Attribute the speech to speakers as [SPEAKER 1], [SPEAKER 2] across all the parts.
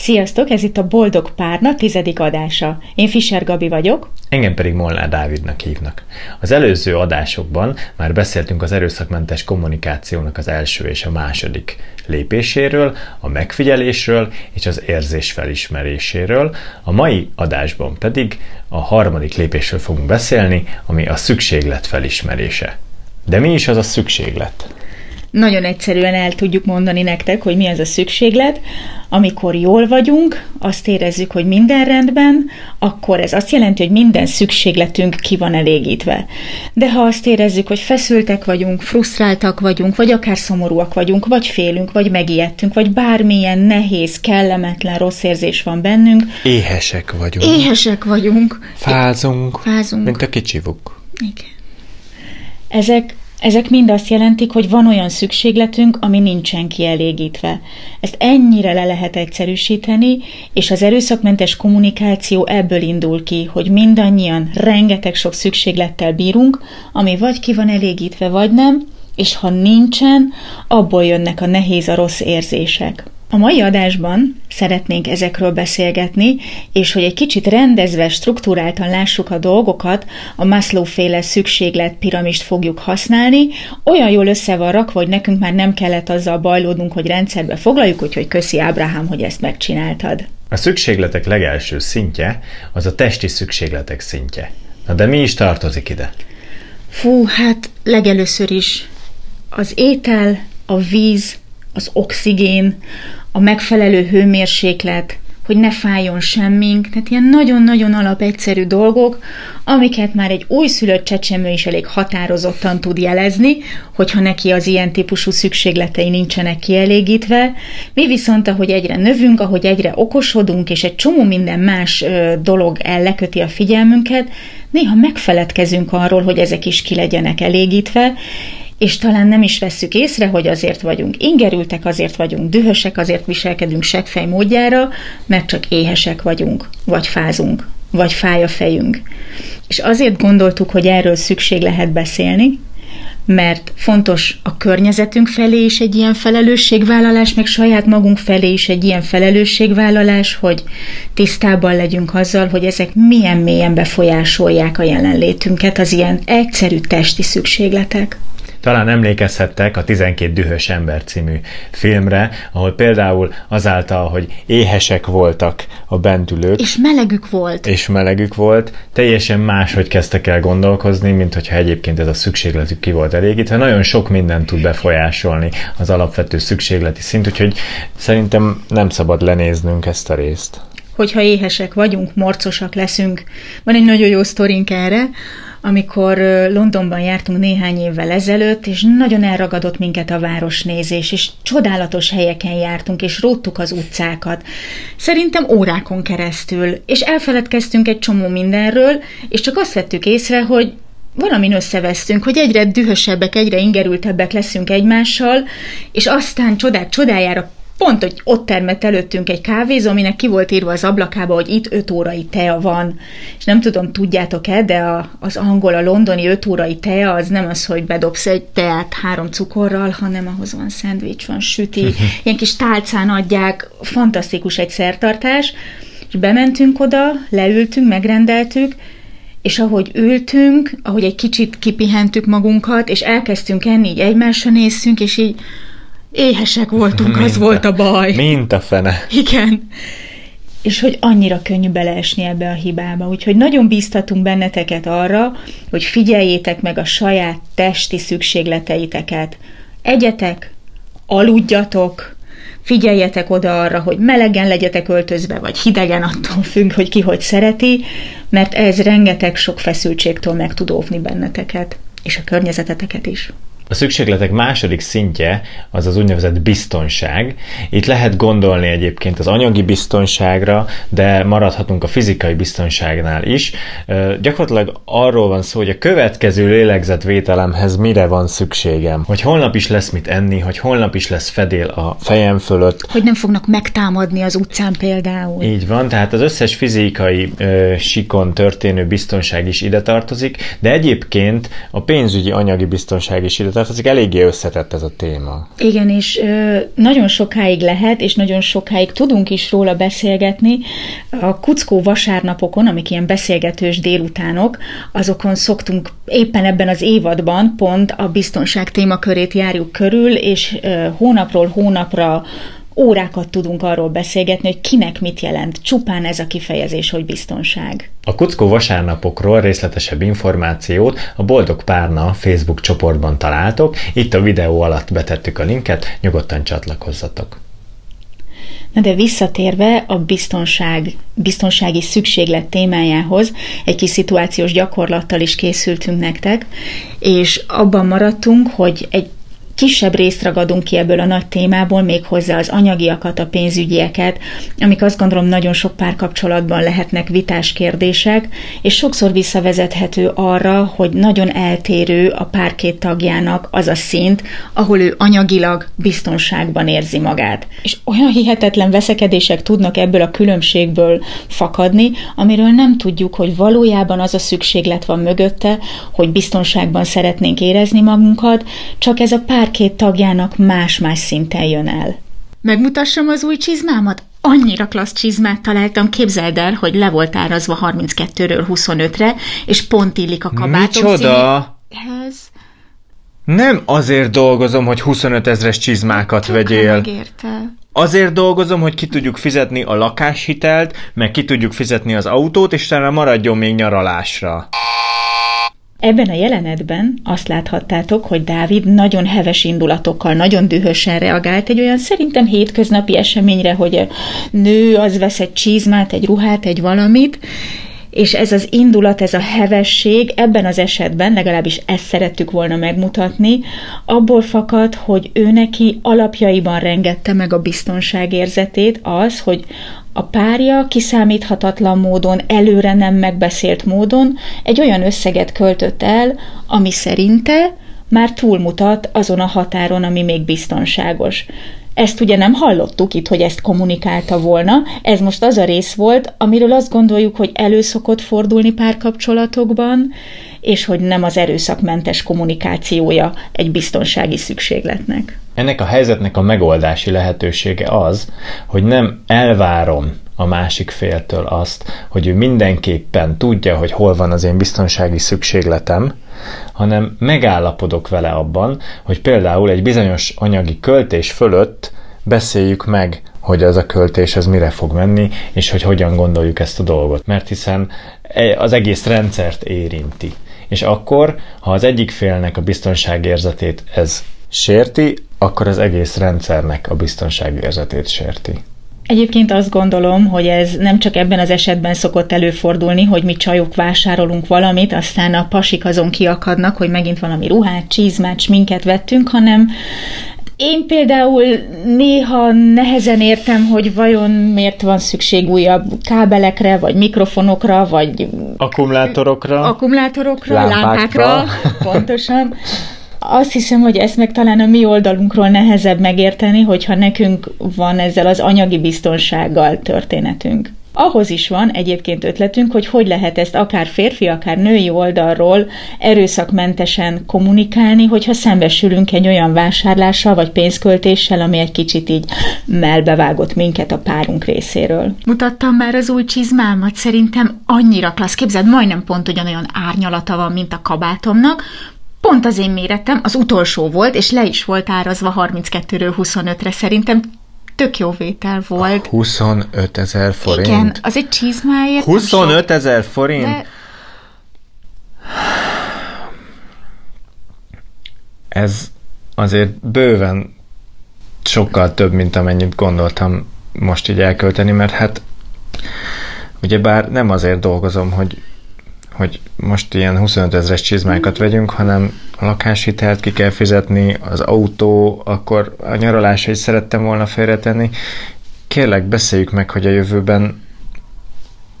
[SPEAKER 1] Sziasztok, ez itt a Boldog Párna tizedik adása. Én Fischer Gabi vagyok.
[SPEAKER 2] Engem pedig Molnár Dávidnak hívnak. Az előző adásokban már beszéltünk az erőszakmentes kommunikációnak az első és a második lépéséről, a megfigyelésről és az érzés felismeréséről. A mai adásban pedig a harmadik lépésről fogunk beszélni, ami a szükséglet felismerése. De mi is az a szükséglet?
[SPEAKER 1] Nagyon egyszerűen el tudjuk mondani nektek, hogy mi az a szükséglet. Amikor jól vagyunk, azt érezzük, hogy minden rendben, akkor ez azt jelenti, hogy minden szükségletünk ki van elégítve. De ha azt érezzük, hogy feszültek vagyunk, frusztráltak vagyunk, vagy akár szomorúak vagyunk, vagy félünk, vagy megijedtünk, vagy bármilyen nehéz, kellemetlen, rossz érzés van bennünk.
[SPEAKER 2] Éhesek vagyunk.
[SPEAKER 1] Éhesek vagyunk.
[SPEAKER 2] Fázunk.
[SPEAKER 1] Fázunk.
[SPEAKER 2] Mint a kicsivuk.
[SPEAKER 1] Igen. Ezek ezek mind azt jelentik, hogy van olyan szükségletünk, ami nincsen kielégítve. Ezt ennyire le lehet egyszerűsíteni, és az erőszakmentes kommunikáció ebből indul ki, hogy mindannyian rengeteg sok szükséglettel bírunk, ami vagy ki van elégítve, vagy nem, és ha nincsen, abból jönnek a nehéz, a rossz érzések. A mai adásban szeretnénk ezekről beszélgetni, és hogy egy kicsit rendezve, struktúráltan lássuk a dolgokat, a Maslow-féle szükséglet piramist fogjuk használni. Olyan jól össze van rakva, hogy nekünk már nem kellett azzal bajlódnunk, hogy rendszerbe foglaljuk, úgyhogy köszi Ábrahám, hogy ezt megcsináltad.
[SPEAKER 2] A szükségletek legelső szintje az a testi szükségletek szintje. Na de mi is tartozik ide?
[SPEAKER 1] Fú, hát legelőször is az étel, a víz, az oxigén, a megfelelő hőmérséklet, hogy ne fájjon semmink, tehát ilyen nagyon-nagyon alapegyszerű dolgok, amiket már egy újszülött csecsemő is elég határozottan tud jelezni, hogyha neki az ilyen típusú szükségletei nincsenek kielégítve. Mi viszont, ahogy egyre növünk, ahogy egyre okosodunk, és egy csomó minden más dolog elleköti a figyelmünket, néha megfeledkezünk arról, hogy ezek is ki legyenek elégítve, és talán nem is vesszük észre, hogy azért vagyunk ingerültek, azért vagyunk dühösek, azért viselkedünk seggfej módjára, mert csak éhesek vagyunk, vagy fázunk, vagy fáj a fejünk. És azért gondoltuk, hogy erről szükség lehet beszélni, mert fontos a környezetünk felé is egy ilyen felelősségvállalás, meg saját magunk felé is egy ilyen felelősségvállalás, hogy tisztában legyünk azzal, hogy ezek milyen mélyen befolyásolják a jelenlétünket, az ilyen egyszerű testi szükségletek.
[SPEAKER 2] Talán emlékezhettek a 12 dühös ember című filmre, ahol például azáltal, hogy éhesek voltak a bentülők.
[SPEAKER 1] És melegük volt.
[SPEAKER 2] És melegük volt, teljesen máshogy kezdtek el gondolkozni, mint hogyha egyébként ez a szükségletük ki volt elégítve. Nagyon sok mindent tud befolyásolni az alapvető szükségleti szint, úgyhogy szerintem nem szabad lenéznünk ezt a részt.
[SPEAKER 1] Hogyha éhesek vagyunk, morcosak leszünk. Van egy nagyon jó sztorink erre, amikor Londonban jártunk néhány évvel ezelőtt, és nagyon elragadott minket a városnézés, és csodálatos helyeken jártunk, és róttuk az utcákat. Szerintem órákon keresztül, és elfeledkeztünk egy csomó mindenről, és csak azt vettük észre, hogy valamin összevesztünk, hogy egyre dühösebbek, egyre ingerültebbek leszünk egymással, és aztán csodák csodájára pont, hogy ott termett előttünk egy kávézó, aminek ki volt írva az ablakába, hogy itt 5 órai tea van. És nem tudom, tudjátok-e, de a, az angol, a londoni 5 órai tea az nem az, hogy bedobsz egy teát három cukorral, hanem ahhoz van szendvics, van süti, ilyen kis tálcán adják, fantasztikus egy szertartás. És bementünk oda, leültünk, megrendeltük, és ahogy ültünk, ahogy egy kicsit kipihentük magunkat, és elkezdtünk enni, így egymásra néztünk, és így Éhesek voltunk, mint az a, volt a baj.
[SPEAKER 2] Mint a fene.
[SPEAKER 1] Igen. És hogy annyira könnyű beleesni ebbe a hibába. Úgyhogy nagyon bíztatunk benneteket arra, hogy figyeljétek meg a saját testi szükségleteiteket. Egyetek, aludjatok, figyeljetek oda arra, hogy melegen legyetek öltözve, vagy hidegen, attól függ, hogy ki hogy szereti, mert ez rengeteg sok feszültségtől meg tud óvni benneteket, és a környezeteteket is.
[SPEAKER 2] A szükségletek második szintje az az úgynevezett biztonság. Itt lehet gondolni egyébként az anyagi biztonságra, de maradhatunk a fizikai biztonságnál is. Gyakorlatilag arról van szó, hogy a következő lélegzetvételemhez mire van szükségem. Hogy holnap is lesz mit enni, hogy holnap is lesz fedél a fejem fölött.
[SPEAKER 1] Hogy nem fognak megtámadni az utcán például.
[SPEAKER 2] Így van, tehát az összes fizikai ö, sikon történő biztonság is ide tartozik, de egyébként a pénzügyi anyagi biztonság is ide tartozik hozzátartozik, eléggé összetett ez a téma.
[SPEAKER 1] Igen, és ö, nagyon sokáig lehet, és nagyon sokáig tudunk is róla beszélgetni. A Kuckó vasárnapokon, amik ilyen beszélgetős délutánok, azokon szoktunk éppen ebben az évadban pont a biztonság témakörét járjuk körül, és ö, hónapról hónapra órákat tudunk arról beszélgetni, hogy kinek mit jelent csupán ez a kifejezés, hogy biztonság.
[SPEAKER 2] A Kuckó vasárnapokról részletesebb információt a Boldog Párna Facebook csoportban találtok, itt a videó alatt betettük a linket, nyugodtan csatlakozzatok.
[SPEAKER 1] Na de visszatérve a biztonság, biztonsági szükséglet témájához, egy kis szituációs gyakorlattal is készültünk nektek, és abban maradtunk, hogy egy kisebb részt ragadunk ki ebből a nagy témából, még hozzá az anyagiakat, a pénzügyieket, amik azt gondolom nagyon sok párkapcsolatban lehetnek vitás kérdések, és sokszor visszavezethető arra, hogy nagyon eltérő a pár két tagjának az a szint, ahol ő anyagilag biztonságban érzi magát. És olyan hihetetlen veszekedések tudnak ebből a különbségből fakadni, amiről nem tudjuk, hogy valójában az a szükséglet van mögötte, hogy biztonságban szeretnénk érezni magunkat, csak ez a pár két tagjának más-más szinten jön el. Megmutassam az új csizmámat? Annyira klassz csizmát találtam, képzeld el, hogy le volt árazva 32-ről 25-re, és pont illik a kabátom
[SPEAKER 2] Micsoda? Színéhez. Nem azért dolgozom, hogy 25 ezres csizmákat Tökre vegyél.
[SPEAKER 1] Megérte.
[SPEAKER 2] Azért dolgozom, hogy ki tudjuk fizetni a lakáshitelt, meg ki tudjuk fizetni az autót, és talán maradjon még nyaralásra.
[SPEAKER 1] Ebben a jelenetben azt láthattátok, hogy Dávid nagyon heves indulatokkal, nagyon dühösen reagált egy olyan szerintem hétköznapi eseményre, hogy a nő az vesz egy csizmát, egy ruhát, egy valamit, és ez az indulat, ez a hevesség ebben az esetben, legalábbis ezt szerettük volna megmutatni, abból fakad, hogy ő neki alapjaiban rengette meg a biztonságérzetét az, hogy a párja kiszámíthatatlan módon, előre nem megbeszélt módon egy olyan összeget költött el, ami szerinte már túlmutat azon a határon, ami még biztonságos. Ezt ugye nem hallottuk itt, hogy ezt kommunikálta volna, ez most az a rész volt, amiről azt gondoljuk, hogy előszokott fordulni párkapcsolatokban, és hogy nem az erőszakmentes kommunikációja egy biztonsági szükségletnek.
[SPEAKER 2] Ennek a helyzetnek a megoldási lehetősége az, hogy nem elvárom a másik féltől azt, hogy ő mindenképpen tudja, hogy hol van az én biztonsági szükségletem, hanem megállapodok vele abban, hogy például egy bizonyos anyagi költés fölött beszéljük meg, hogy az a költés az mire fog menni, és hogy hogyan gondoljuk ezt a dolgot. Mert hiszen e- az egész rendszert érinti. És akkor, ha az egyik félnek a biztonságérzetét ez sérti, akkor az egész rendszernek a biztonságérzetét sérti.
[SPEAKER 1] Egyébként azt gondolom, hogy ez nem csak ebben az esetben szokott előfordulni, hogy mi csajok vásárolunk valamit, aztán a pasik azon kiakadnak, hogy megint valami ruhát, csizmát, minket vettünk, hanem én például néha nehezen értem, hogy vajon miért van szükség újabb kábelekre, vagy mikrofonokra, vagy
[SPEAKER 2] akkumulátorokra,
[SPEAKER 1] akkumulátorokra
[SPEAKER 2] lámpákra,
[SPEAKER 1] lámpákra pontosan. Azt hiszem, hogy ezt meg talán a mi oldalunkról nehezebb megérteni, hogyha nekünk van ezzel az anyagi biztonsággal történetünk. Ahhoz is van egyébként ötletünk, hogy hogy lehet ezt akár férfi, akár női oldalról erőszakmentesen kommunikálni, hogyha szembesülünk egy olyan vásárlással vagy pénzköltéssel, ami egy kicsit így melbevágott minket a párunk részéről. Mutattam már az új csizmámat, szerintem annyira klassz. Képzeld, majdnem pont ugyanolyan árnyalata van, mint a kabátomnak, Pont az én méretem, az utolsó volt, és le is volt árazva 32-ről 25-re. Szerintem tök jó vétel volt.
[SPEAKER 2] 25 ezer forint?
[SPEAKER 1] Igen, az egy csizmáért.
[SPEAKER 2] 25 ezer forint? De... Ez azért bőven sokkal több, mint amennyit gondoltam most így elkölteni, mert hát ugye bár nem azért dolgozom, hogy hogy most ilyen 25 ezeres csizmákat vegyünk, hanem a lakáshitelt ki kell fizetni, az autó, akkor a nyaralásra is szerettem volna félretenni. Kérlek, beszéljük meg, hogy a jövőben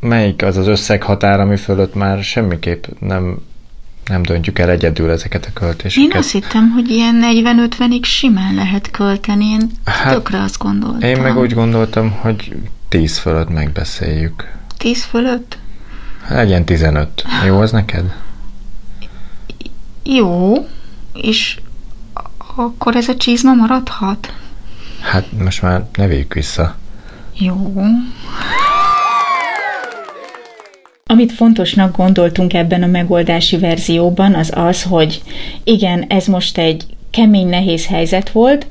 [SPEAKER 2] melyik az az összeghatár, ami fölött már semmiképp nem, nem döntjük el egyedül ezeket a költéseket.
[SPEAKER 1] Én azt hittem, hogy ilyen 40-50-ig simán lehet költeni, én hát, tökre azt gondoltam.
[SPEAKER 2] Én meg úgy gondoltam, hogy 10 fölött megbeszéljük.
[SPEAKER 1] 10 fölött?
[SPEAKER 2] Legyen 15. Jó az neked?
[SPEAKER 1] Jó, és akkor ez a csizma maradhat?
[SPEAKER 2] Hát most már ne vissza.
[SPEAKER 1] Jó. Amit fontosnak gondoltunk ebben a megoldási verzióban, az az, hogy igen, ez most egy kemény, nehéz helyzet volt,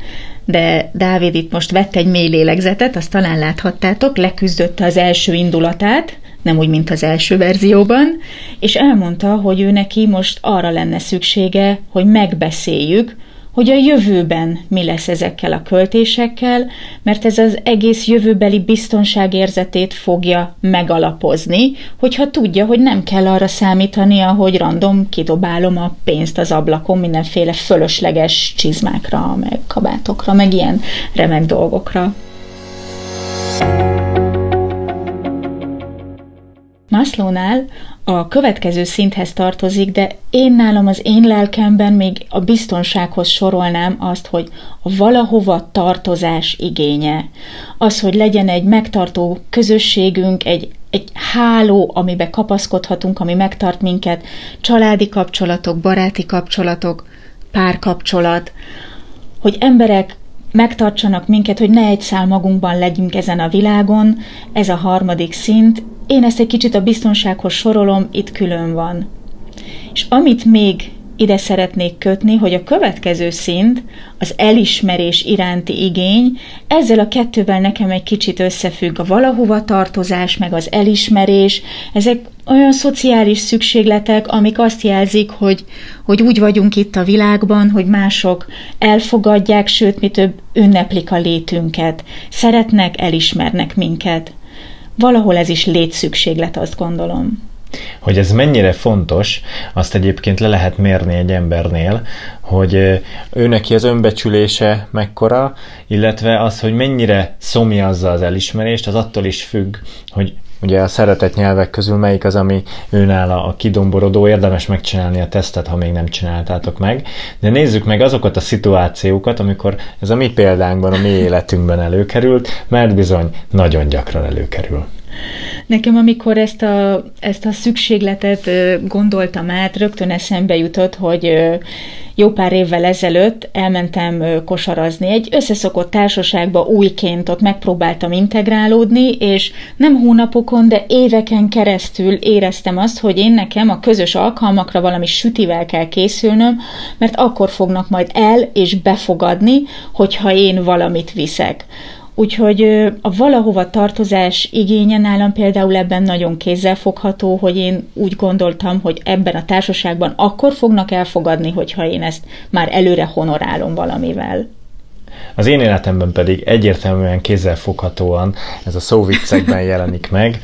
[SPEAKER 1] de Dávid itt most vett egy mély lélegzetet, azt talán láthattátok, leküzdötte az első indulatát, nem úgy, mint az első verzióban, és elmondta, hogy ő neki most arra lenne szüksége, hogy megbeszéljük, hogy a jövőben mi lesz ezekkel a költésekkel, mert ez az egész jövőbeli biztonságérzetét fogja megalapozni, hogyha tudja, hogy nem kell arra számítania, hogy random kidobálom a pénzt az ablakon mindenféle fölösleges csizmákra, meg kabátokra, meg ilyen remek dolgokra. Maslow'nál a következő szinthez tartozik, de én nálam az én lelkemben még a biztonsághoz sorolnám azt, hogy a valahova tartozás igénye. Az, hogy legyen egy megtartó közösségünk, egy, egy háló, amibe kapaszkodhatunk, ami megtart minket, családi kapcsolatok, baráti kapcsolatok, párkapcsolat, hogy emberek megtartsanak minket, hogy ne egy szál magunkban legyünk ezen a világon, ez a harmadik szint. Én ezt egy kicsit a biztonsághoz sorolom, itt külön van. És amit még ide szeretnék kötni, hogy a következő szint, az elismerés iránti igény, ezzel a kettővel nekem egy kicsit összefügg a valahova tartozás, meg az elismerés, ezek olyan szociális szükségletek, amik azt jelzik, hogy, hogy úgy vagyunk itt a világban, hogy mások elfogadják, sőt, mi több ünneplik a létünket, szeretnek, elismernek minket. Valahol ez is létszükséglet, azt gondolom.
[SPEAKER 2] Hogy ez mennyire fontos, azt egyébként le lehet mérni egy embernél, hogy ő neki az önbecsülése mekkora, illetve az, hogy mennyire szomjazza az elismerést, az attól is függ, hogy ugye a szeretett nyelvek közül melyik az, ami őnála a kidomborodó, érdemes megcsinálni a tesztet, ha még nem csináltátok meg. De nézzük meg azokat a szituációkat, amikor ez a mi példánkban, a mi életünkben előkerült, mert bizony nagyon gyakran előkerül.
[SPEAKER 1] Nekem, amikor ezt a, ezt a szükségletet gondoltam át, rögtön eszembe jutott, hogy jó pár évvel ezelőtt elmentem kosarazni. Egy összeszokott társaságba újként ott megpróbáltam integrálódni, és nem hónapokon, de éveken keresztül éreztem azt, hogy én nekem a közös alkalmakra valami sütivel kell készülnöm, mert akkor fognak majd el és befogadni, hogyha én valamit viszek. Úgyhogy a valahova tartozás igénye nálam például ebben nagyon kézzelfogható, hogy én úgy gondoltam, hogy ebben a társaságban akkor fognak elfogadni, hogyha én ezt már előre honorálom valamivel.
[SPEAKER 2] Az én életemben pedig egyértelműen kézzelfoghatóan ez a szóviccekben jelenik meg.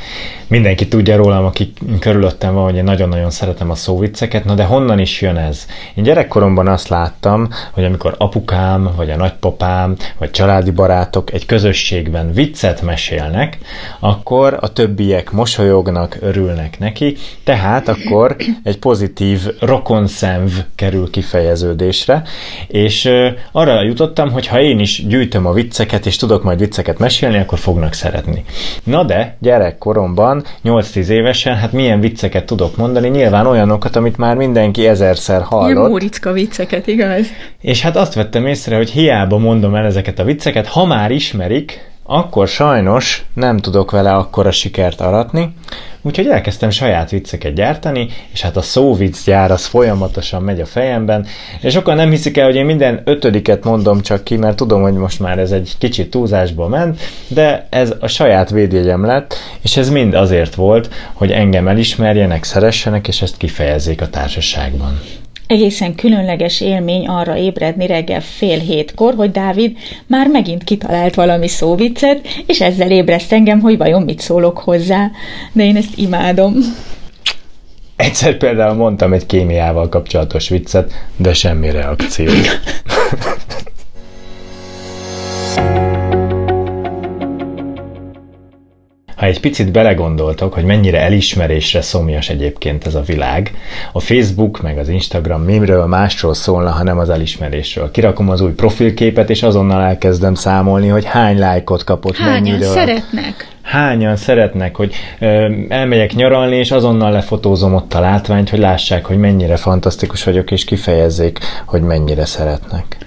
[SPEAKER 2] Mindenki tudja rólam, aki körülöttem van, hogy én nagyon-nagyon szeretem a szóvicceket, na de honnan is jön ez? Én gyerekkoromban azt láttam, hogy amikor apukám, vagy a nagypapám, vagy családi barátok egy közösségben viccet mesélnek, akkor a többiek mosolyognak, örülnek neki, tehát akkor egy pozitív rokonszenv kerül kifejeződésre, és arra jutottam, hogy ha én is gyűjtöm a vicceket, és tudok majd vicceket mesélni, akkor fognak szeretni. Na de, gyerekkoromban, 8-10 évesen, hát milyen vicceket tudok mondani? Nyilván olyanokat, amit már mindenki ezerszer hallott. Ilyen
[SPEAKER 1] Móricka vicceket, igaz?
[SPEAKER 2] És hát azt vettem észre, hogy hiába mondom el ezeket a vicceket, ha már ismerik, akkor sajnos nem tudok vele akkora sikert aratni, úgyhogy elkezdtem saját vicceket gyártani, és hát a szóvic gyár az folyamatosan megy a fejemben, és sokan nem hiszik el, hogy én minden ötödiket mondom csak ki, mert tudom, hogy most már ez egy kicsit túlzásba ment, de ez a saját védjegyem lett, és ez mind azért volt, hogy engem elismerjenek, szeressenek, és ezt kifejezzék a társaságban.
[SPEAKER 1] Egészen különleges élmény arra ébredni reggel fél hétkor, hogy Dávid már megint kitalált valami szóviccet, és ezzel ébreszt engem, hogy vajon mit szólok hozzá. De én ezt imádom.
[SPEAKER 2] Egyszer például mondtam egy kémiával kapcsolatos viccet, de semmi reakció. Ha egy picit belegondoltok, hogy mennyire elismerésre szomjas egyébként ez a világ, a Facebook meg az Instagram mimről másról szólna, ha nem az elismerésről. Kirakom az új profilképet, és azonnal elkezdem számolni, hogy hány lájkot kapott,
[SPEAKER 1] Hányan mennyiről. szeretnek?
[SPEAKER 2] hányan szeretnek, hogy ö, elmegyek nyaralni, és azonnal lefotózom ott a látványt, hogy lássák, hogy mennyire fantasztikus vagyok, és kifejezzék, hogy mennyire szeretnek.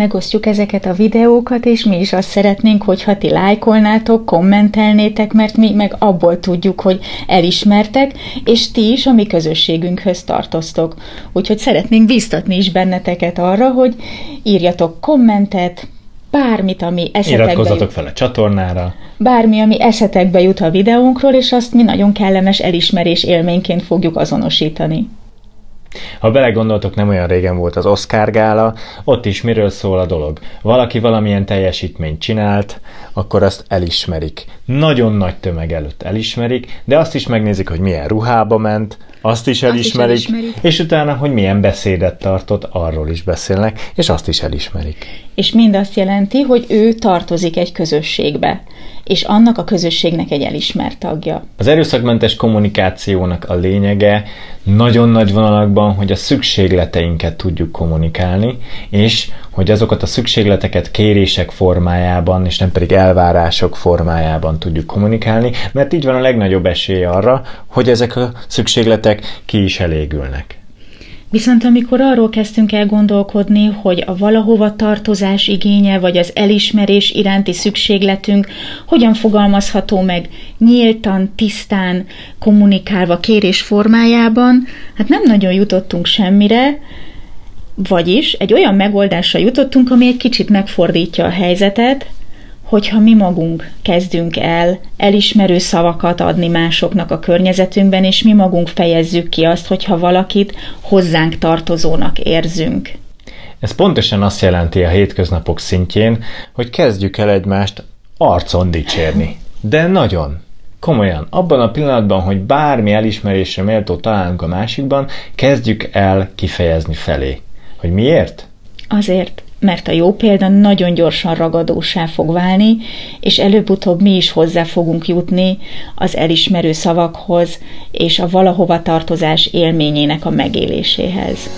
[SPEAKER 1] Megosztjuk ezeket a videókat, és mi is azt szeretnénk, hogyha ti lájkolnátok, kommentelnétek, mert mi meg abból tudjuk, hogy elismertek, és ti is a mi közösségünkhöz tartoztok. Úgyhogy szeretnénk biztatni is benneteket arra, hogy írjatok kommentet, bármit, ami eszetekbe
[SPEAKER 2] Iratkozzatok
[SPEAKER 1] jut.
[SPEAKER 2] fel a csatornára.
[SPEAKER 1] Bármi, ami eszetekbe jut a videónkról, és azt mi nagyon kellemes elismerés élményként fogjuk azonosítani.
[SPEAKER 2] Ha belegondoltok, nem olyan régen volt az Oscar gála, ott is miről szól a dolog. Valaki valamilyen teljesítményt csinált, akkor azt elismerik. Nagyon nagy tömeg előtt elismerik, de azt is megnézik, hogy milyen ruhába ment, azt is elismerik,
[SPEAKER 1] is elismerik.
[SPEAKER 2] és utána, hogy milyen beszédet tartott, arról is beszélnek, és azt is elismerik.
[SPEAKER 1] És mind azt jelenti, hogy ő tartozik egy közösségbe, és annak a közösségnek egy elismert tagja.
[SPEAKER 2] Az erőszakmentes kommunikációnak a lényege nagyon nagy vonalakban, hogy a szükségleteinket tudjuk kommunikálni, és hogy azokat a szükségleteket kérések formájában, és nem pedig elvárások formájában tudjuk kommunikálni, mert így van a legnagyobb esély arra, hogy ezek a szükségletek ki is elégülnek.
[SPEAKER 1] Viszont amikor arról kezdtünk el gondolkodni, hogy a valahova tartozás igénye, vagy az elismerés iránti szükségletünk hogyan fogalmazható meg nyíltan, tisztán, kommunikálva kérés formájában, hát nem nagyon jutottunk semmire, vagyis egy olyan megoldásra jutottunk, ami egy kicsit megfordítja a helyzetet, hogyha mi magunk kezdünk el elismerő szavakat adni másoknak a környezetünkben, és mi magunk fejezzük ki azt, hogyha valakit hozzánk tartozónak érzünk.
[SPEAKER 2] Ez pontosan azt jelenti a hétköznapok szintjén, hogy kezdjük el egymást arcon dicsérni. De nagyon. Komolyan, abban a pillanatban, hogy bármi elismerésre méltó találunk a másikban, kezdjük el kifejezni felé. Hogy miért?
[SPEAKER 1] Azért, mert a jó példa nagyon gyorsan ragadósá fog válni, és előbb-utóbb mi is hozzá fogunk jutni az elismerő szavakhoz és a valahova tartozás élményének a megéléséhez.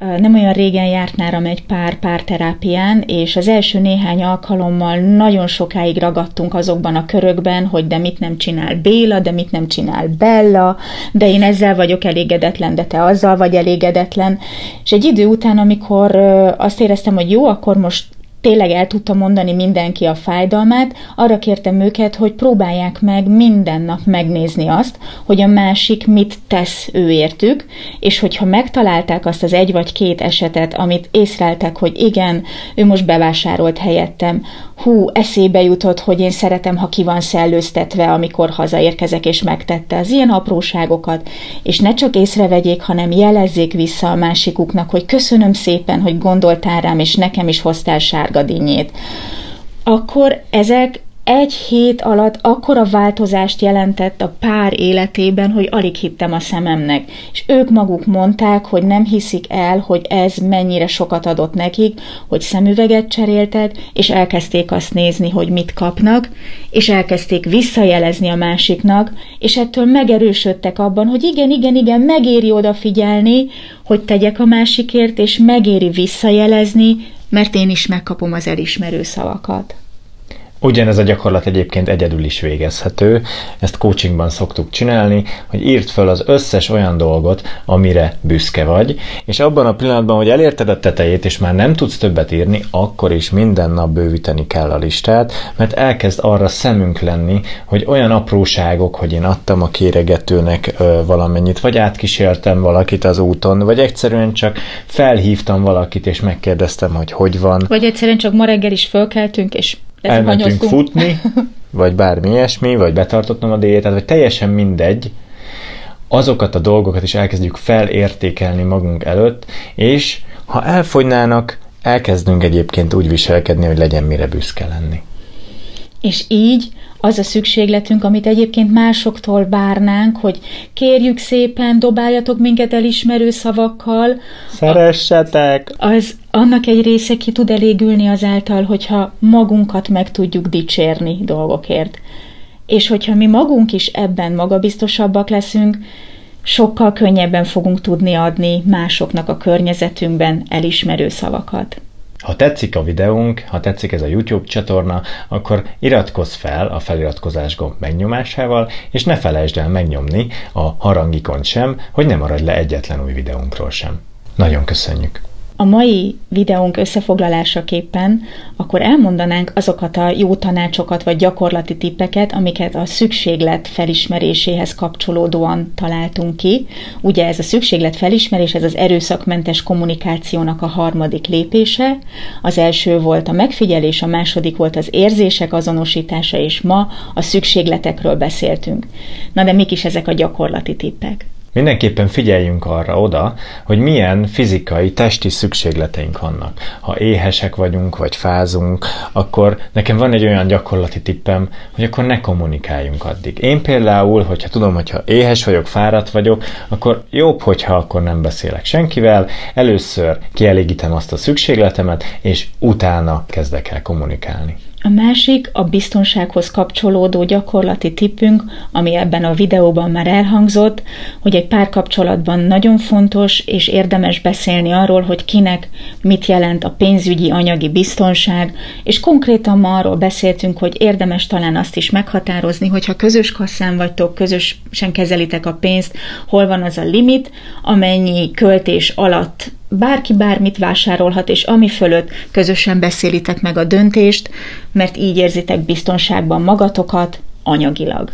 [SPEAKER 1] Nem olyan régen járt nálam egy pár párterápián, és az első néhány alkalommal nagyon sokáig ragadtunk azokban a körökben, hogy de mit nem csinál Béla, de mit nem csinál Bella, de én ezzel vagyok elégedetlen, de te azzal vagy elégedetlen. És egy idő után, amikor azt éreztem, hogy jó, akkor most tényleg el tudta mondani mindenki a fájdalmát, arra kértem őket, hogy próbálják meg minden nap megnézni azt, hogy a másik mit tesz ő értük, és hogyha megtalálták azt az egy vagy két esetet, amit észreltek, hogy igen, ő most bevásárolt helyettem, hú, eszébe jutott, hogy én szeretem, ha ki van szellőztetve, amikor hazaérkezek, és megtette az ilyen apróságokat, és ne csak észrevegyék, hanem jelezzék vissza a másikuknak, hogy köszönöm szépen, hogy gondoltál rám, és nekem is hoztál sárgadínyét. Akkor ezek egy hét alatt akkora változást jelentett a pár életében, hogy alig hittem a szememnek. És ők maguk mondták, hogy nem hiszik el, hogy ez mennyire sokat adott nekik, hogy szemüveget cseréltek, és elkezdték azt nézni, hogy mit kapnak, és elkezdték visszajelezni a másiknak, és ettől megerősödtek abban, hogy igen, igen, igen, megéri odafigyelni, hogy tegyek a másikért, és megéri visszajelezni, mert én is megkapom az elismerő szavakat.
[SPEAKER 2] Ugyanez a gyakorlat egyébként egyedül is végezhető, ezt coachingban szoktuk csinálni, hogy írd föl az összes olyan dolgot, amire büszke vagy, és abban a pillanatban, hogy elérted a tetejét, és már nem tudsz többet írni, akkor is minden nap bővíteni kell a listát, mert elkezd arra szemünk lenni, hogy olyan apróságok, hogy én adtam a kéregetőnek ö, valamennyit, vagy átkísértem valakit az úton, vagy egyszerűen csak felhívtam valakit, és megkérdeztem, hogy hogy van.
[SPEAKER 1] Vagy egyszerűen csak ma reggel is fölkeltünk, és
[SPEAKER 2] elmentünk futni, vagy bármi ilyesmi, vagy betartottam a diétát, vagy teljesen mindegy, azokat a dolgokat is elkezdjük felértékelni magunk előtt, és ha elfogynának, elkezdünk egyébként úgy viselkedni, hogy legyen mire büszke lenni.
[SPEAKER 1] És így az a szükségletünk, amit egyébként másoktól várnánk, hogy kérjük szépen, dobáljatok minket elismerő szavakkal.
[SPEAKER 2] Szeressetek!
[SPEAKER 1] Az annak egy része ki tud elégülni azáltal, hogyha magunkat meg tudjuk dicsérni dolgokért. És hogyha mi magunk is ebben magabiztosabbak leszünk, sokkal könnyebben fogunk tudni adni másoknak a környezetünkben elismerő szavakat.
[SPEAKER 2] Ha tetszik a videónk, ha tetszik ez a YouTube csatorna, akkor iratkozz fel a feliratkozás gomb megnyomásával, és ne felejtsd el megnyomni a harangikont sem, hogy ne maradj le egyetlen új videónkról sem. Nagyon köszönjük!
[SPEAKER 1] A mai videónk összefoglalásaképpen akkor elmondanánk azokat a jó tanácsokat vagy gyakorlati tippeket, amiket a szükséglet felismeréséhez kapcsolódóan találtunk ki. Ugye ez a szükséglet felismerés, ez az erőszakmentes kommunikációnak a harmadik lépése. Az első volt a megfigyelés, a második volt az érzések azonosítása, és ma a szükségletekről beszéltünk. Na de mik is ezek a gyakorlati tippek?
[SPEAKER 2] Mindenképpen figyeljünk arra oda, hogy milyen fizikai, testi szükségleteink vannak. Ha éhesek vagyunk, vagy fázunk, akkor nekem van egy olyan gyakorlati tippem, hogy akkor ne kommunikáljunk addig. Én például, hogyha tudom, hogyha éhes vagyok, fáradt vagyok, akkor jobb, hogyha akkor nem beszélek senkivel, először kielégítem azt a szükségletemet, és utána kezdek el kommunikálni.
[SPEAKER 1] A másik a biztonsághoz kapcsolódó gyakorlati tippünk, ami ebben a videóban már elhangzott, hogy egy párkapcsolatban nagyon fontos és érdemes beszélni arról, hogy kinek mit jelent a pénzügyi anyagi biztonság, és konkrétan ma arról beszéltünk, hogy érdemes talán azt is meghatározni, hogyha közös kasszán vagytok, közösen kezelitek a pénzt, hol van az a limit, amennyi költés alatt bárki bármit vásárolhat, és ami fölött közösen beszélitek meg a döntést, mert így érzitek biztonságban magatokat anyagilag.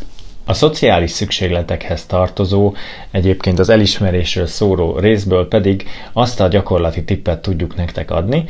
[SPEAKER 2] A szociális szükségletekhez tartozó, egyébként az elismerésről szóró részből pedig azt a gyakorlati tippet tudjuk nektek adni,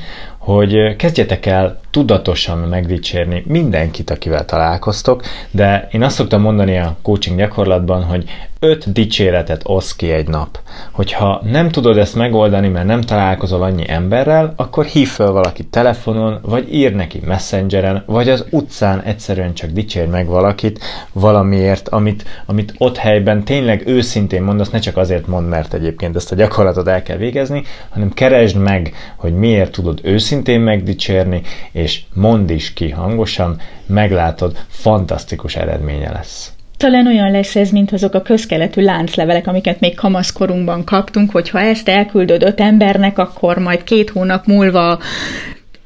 [SPEAKER 2] hogy kezdjetek el tudatosan megdicsérni mindenkit, akivel találkoztok, de én azt szoktam mondani a coaching gyakorlatban, hogy öt dicséretet osz ki egy nap. Hogyha nem tudod ezt megoldani, mert nem találkozol annyi emberrel, akkor hív fel valakit telefonon, vagy ír neki messengeren, vagy az utcán egyszerűen csak dicsér meg valakit valamiért, amit, amit ott helyben tényleg őszintén mondasz, ne csak azért mond, mert egyébként ezt a gyakorlatot el kell végezni, hanem keresd meg, hogy miért tudod őszintén megdicsérni, és mondd is ki hangosan, meglátod, fantasztikus eredménye lesz.
[SPEAKER 1] Talán olyan lesz ez, mint azok a közkeletű lánclevelek, amiket még kamaszkorunkban kaptunk, hogy ha ezt elküldöd öt embernek, akkor majd két hónap múlva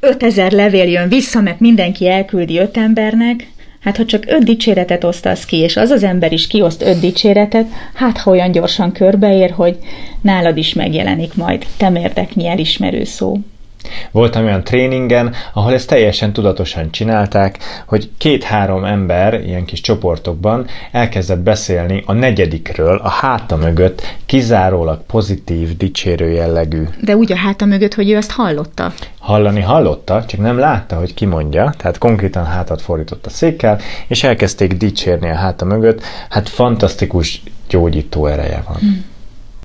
[SPEAKER 1] 5000 levél jön vissza, mert mindenki elküldi öt embernek. Hát ha csak öt dicséretet osztasz ki, és az az ember is kioszt öt dicséretet, hát ha olyan gyorsan körbeér, hogy nálad is megjelenik majd temérdeknyi elismerő szó.
[SPEAKER 2] Voltam olyan tréningen, ahol ezt teljesen tudatosan csinálták, hogy két-három ember ilyen kis csoportokban elkezdett beszélni a negyedikről, a háta mögött kizárólag pozitív, dicsérő jellegű.
[SPEAKER 1] De úgy a háta mögött, hogy ő ezt hallotta.
[SPEAKER 2] Hallani hallotta, csak nem látta, hogy ki mondja, tehát konkrétan hátat fordított a székkel, és elkezdték dicsérni a háta mögött. Hát fantasztikus gyógyító ereje van. Hmm.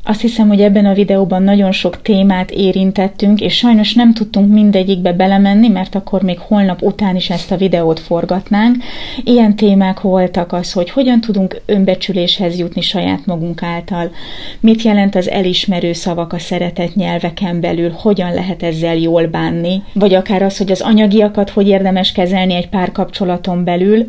[SPEAKER 1] Azt hiszem, hogy ebben a videóban nagyon sok témát érintettünk, és sajnos nem tudtunk mindegyikbe belemenni, mert akkor még holnap után is ezt a videót forgatnánk. Ilyen témák voltak az, hogy hogyan tudunk önbecsüléshez jutni saját magunk által, mit jelent az elismerő szavak a szeretett nyelveken belül, hogyan lehet ezzel jól bánni, vagy akár az, hogy az anyagiakat hogy érdemes kezelni egy párkapcsolaton belül,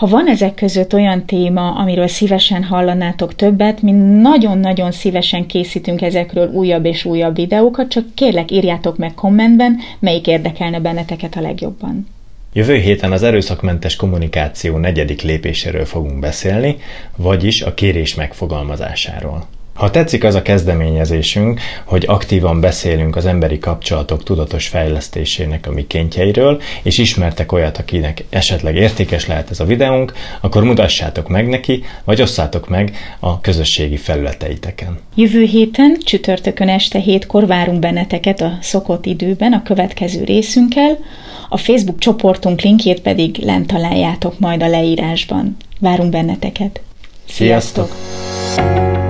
[SPEAKER 1] ha van ezek között olyan téma, amiről szívesen hallanátok többet, mi nagyon-nagyon szívesen készítünk ezekről újabb és újabb videókat, csak kérlek írjátok meg kommentben, melyik érdekelne benneteket a legjobban.
[SPEAKER 2] Jövő héten az erőszakmentes kommunikáció negyedik lépéséről fogunk beszélni, vagyis a kérés megfogalmazásáról. Ha tetszik az a kezdeményezésünk, hogy aktívan beszélünk az emberi kapcsolatok tudatos fejlesztésének a mikéntjeiről, és ismertek olyat, akinek esetleg értékes lehet ez a videónk, akkor mutassátok meg neki, vagy osszátok meg a közösségi felületeiteken.
[SPEAKER 1] Jövő héten, csütörtökön este hétkor várunk benneteket a szokott időben a következő részünkkel, a Facebook csoportunk linkjét pedig lent találjátok majd a leírásban. Várunk benneteket.
[SPEAKER 2] Sziasztok! Sziasztok!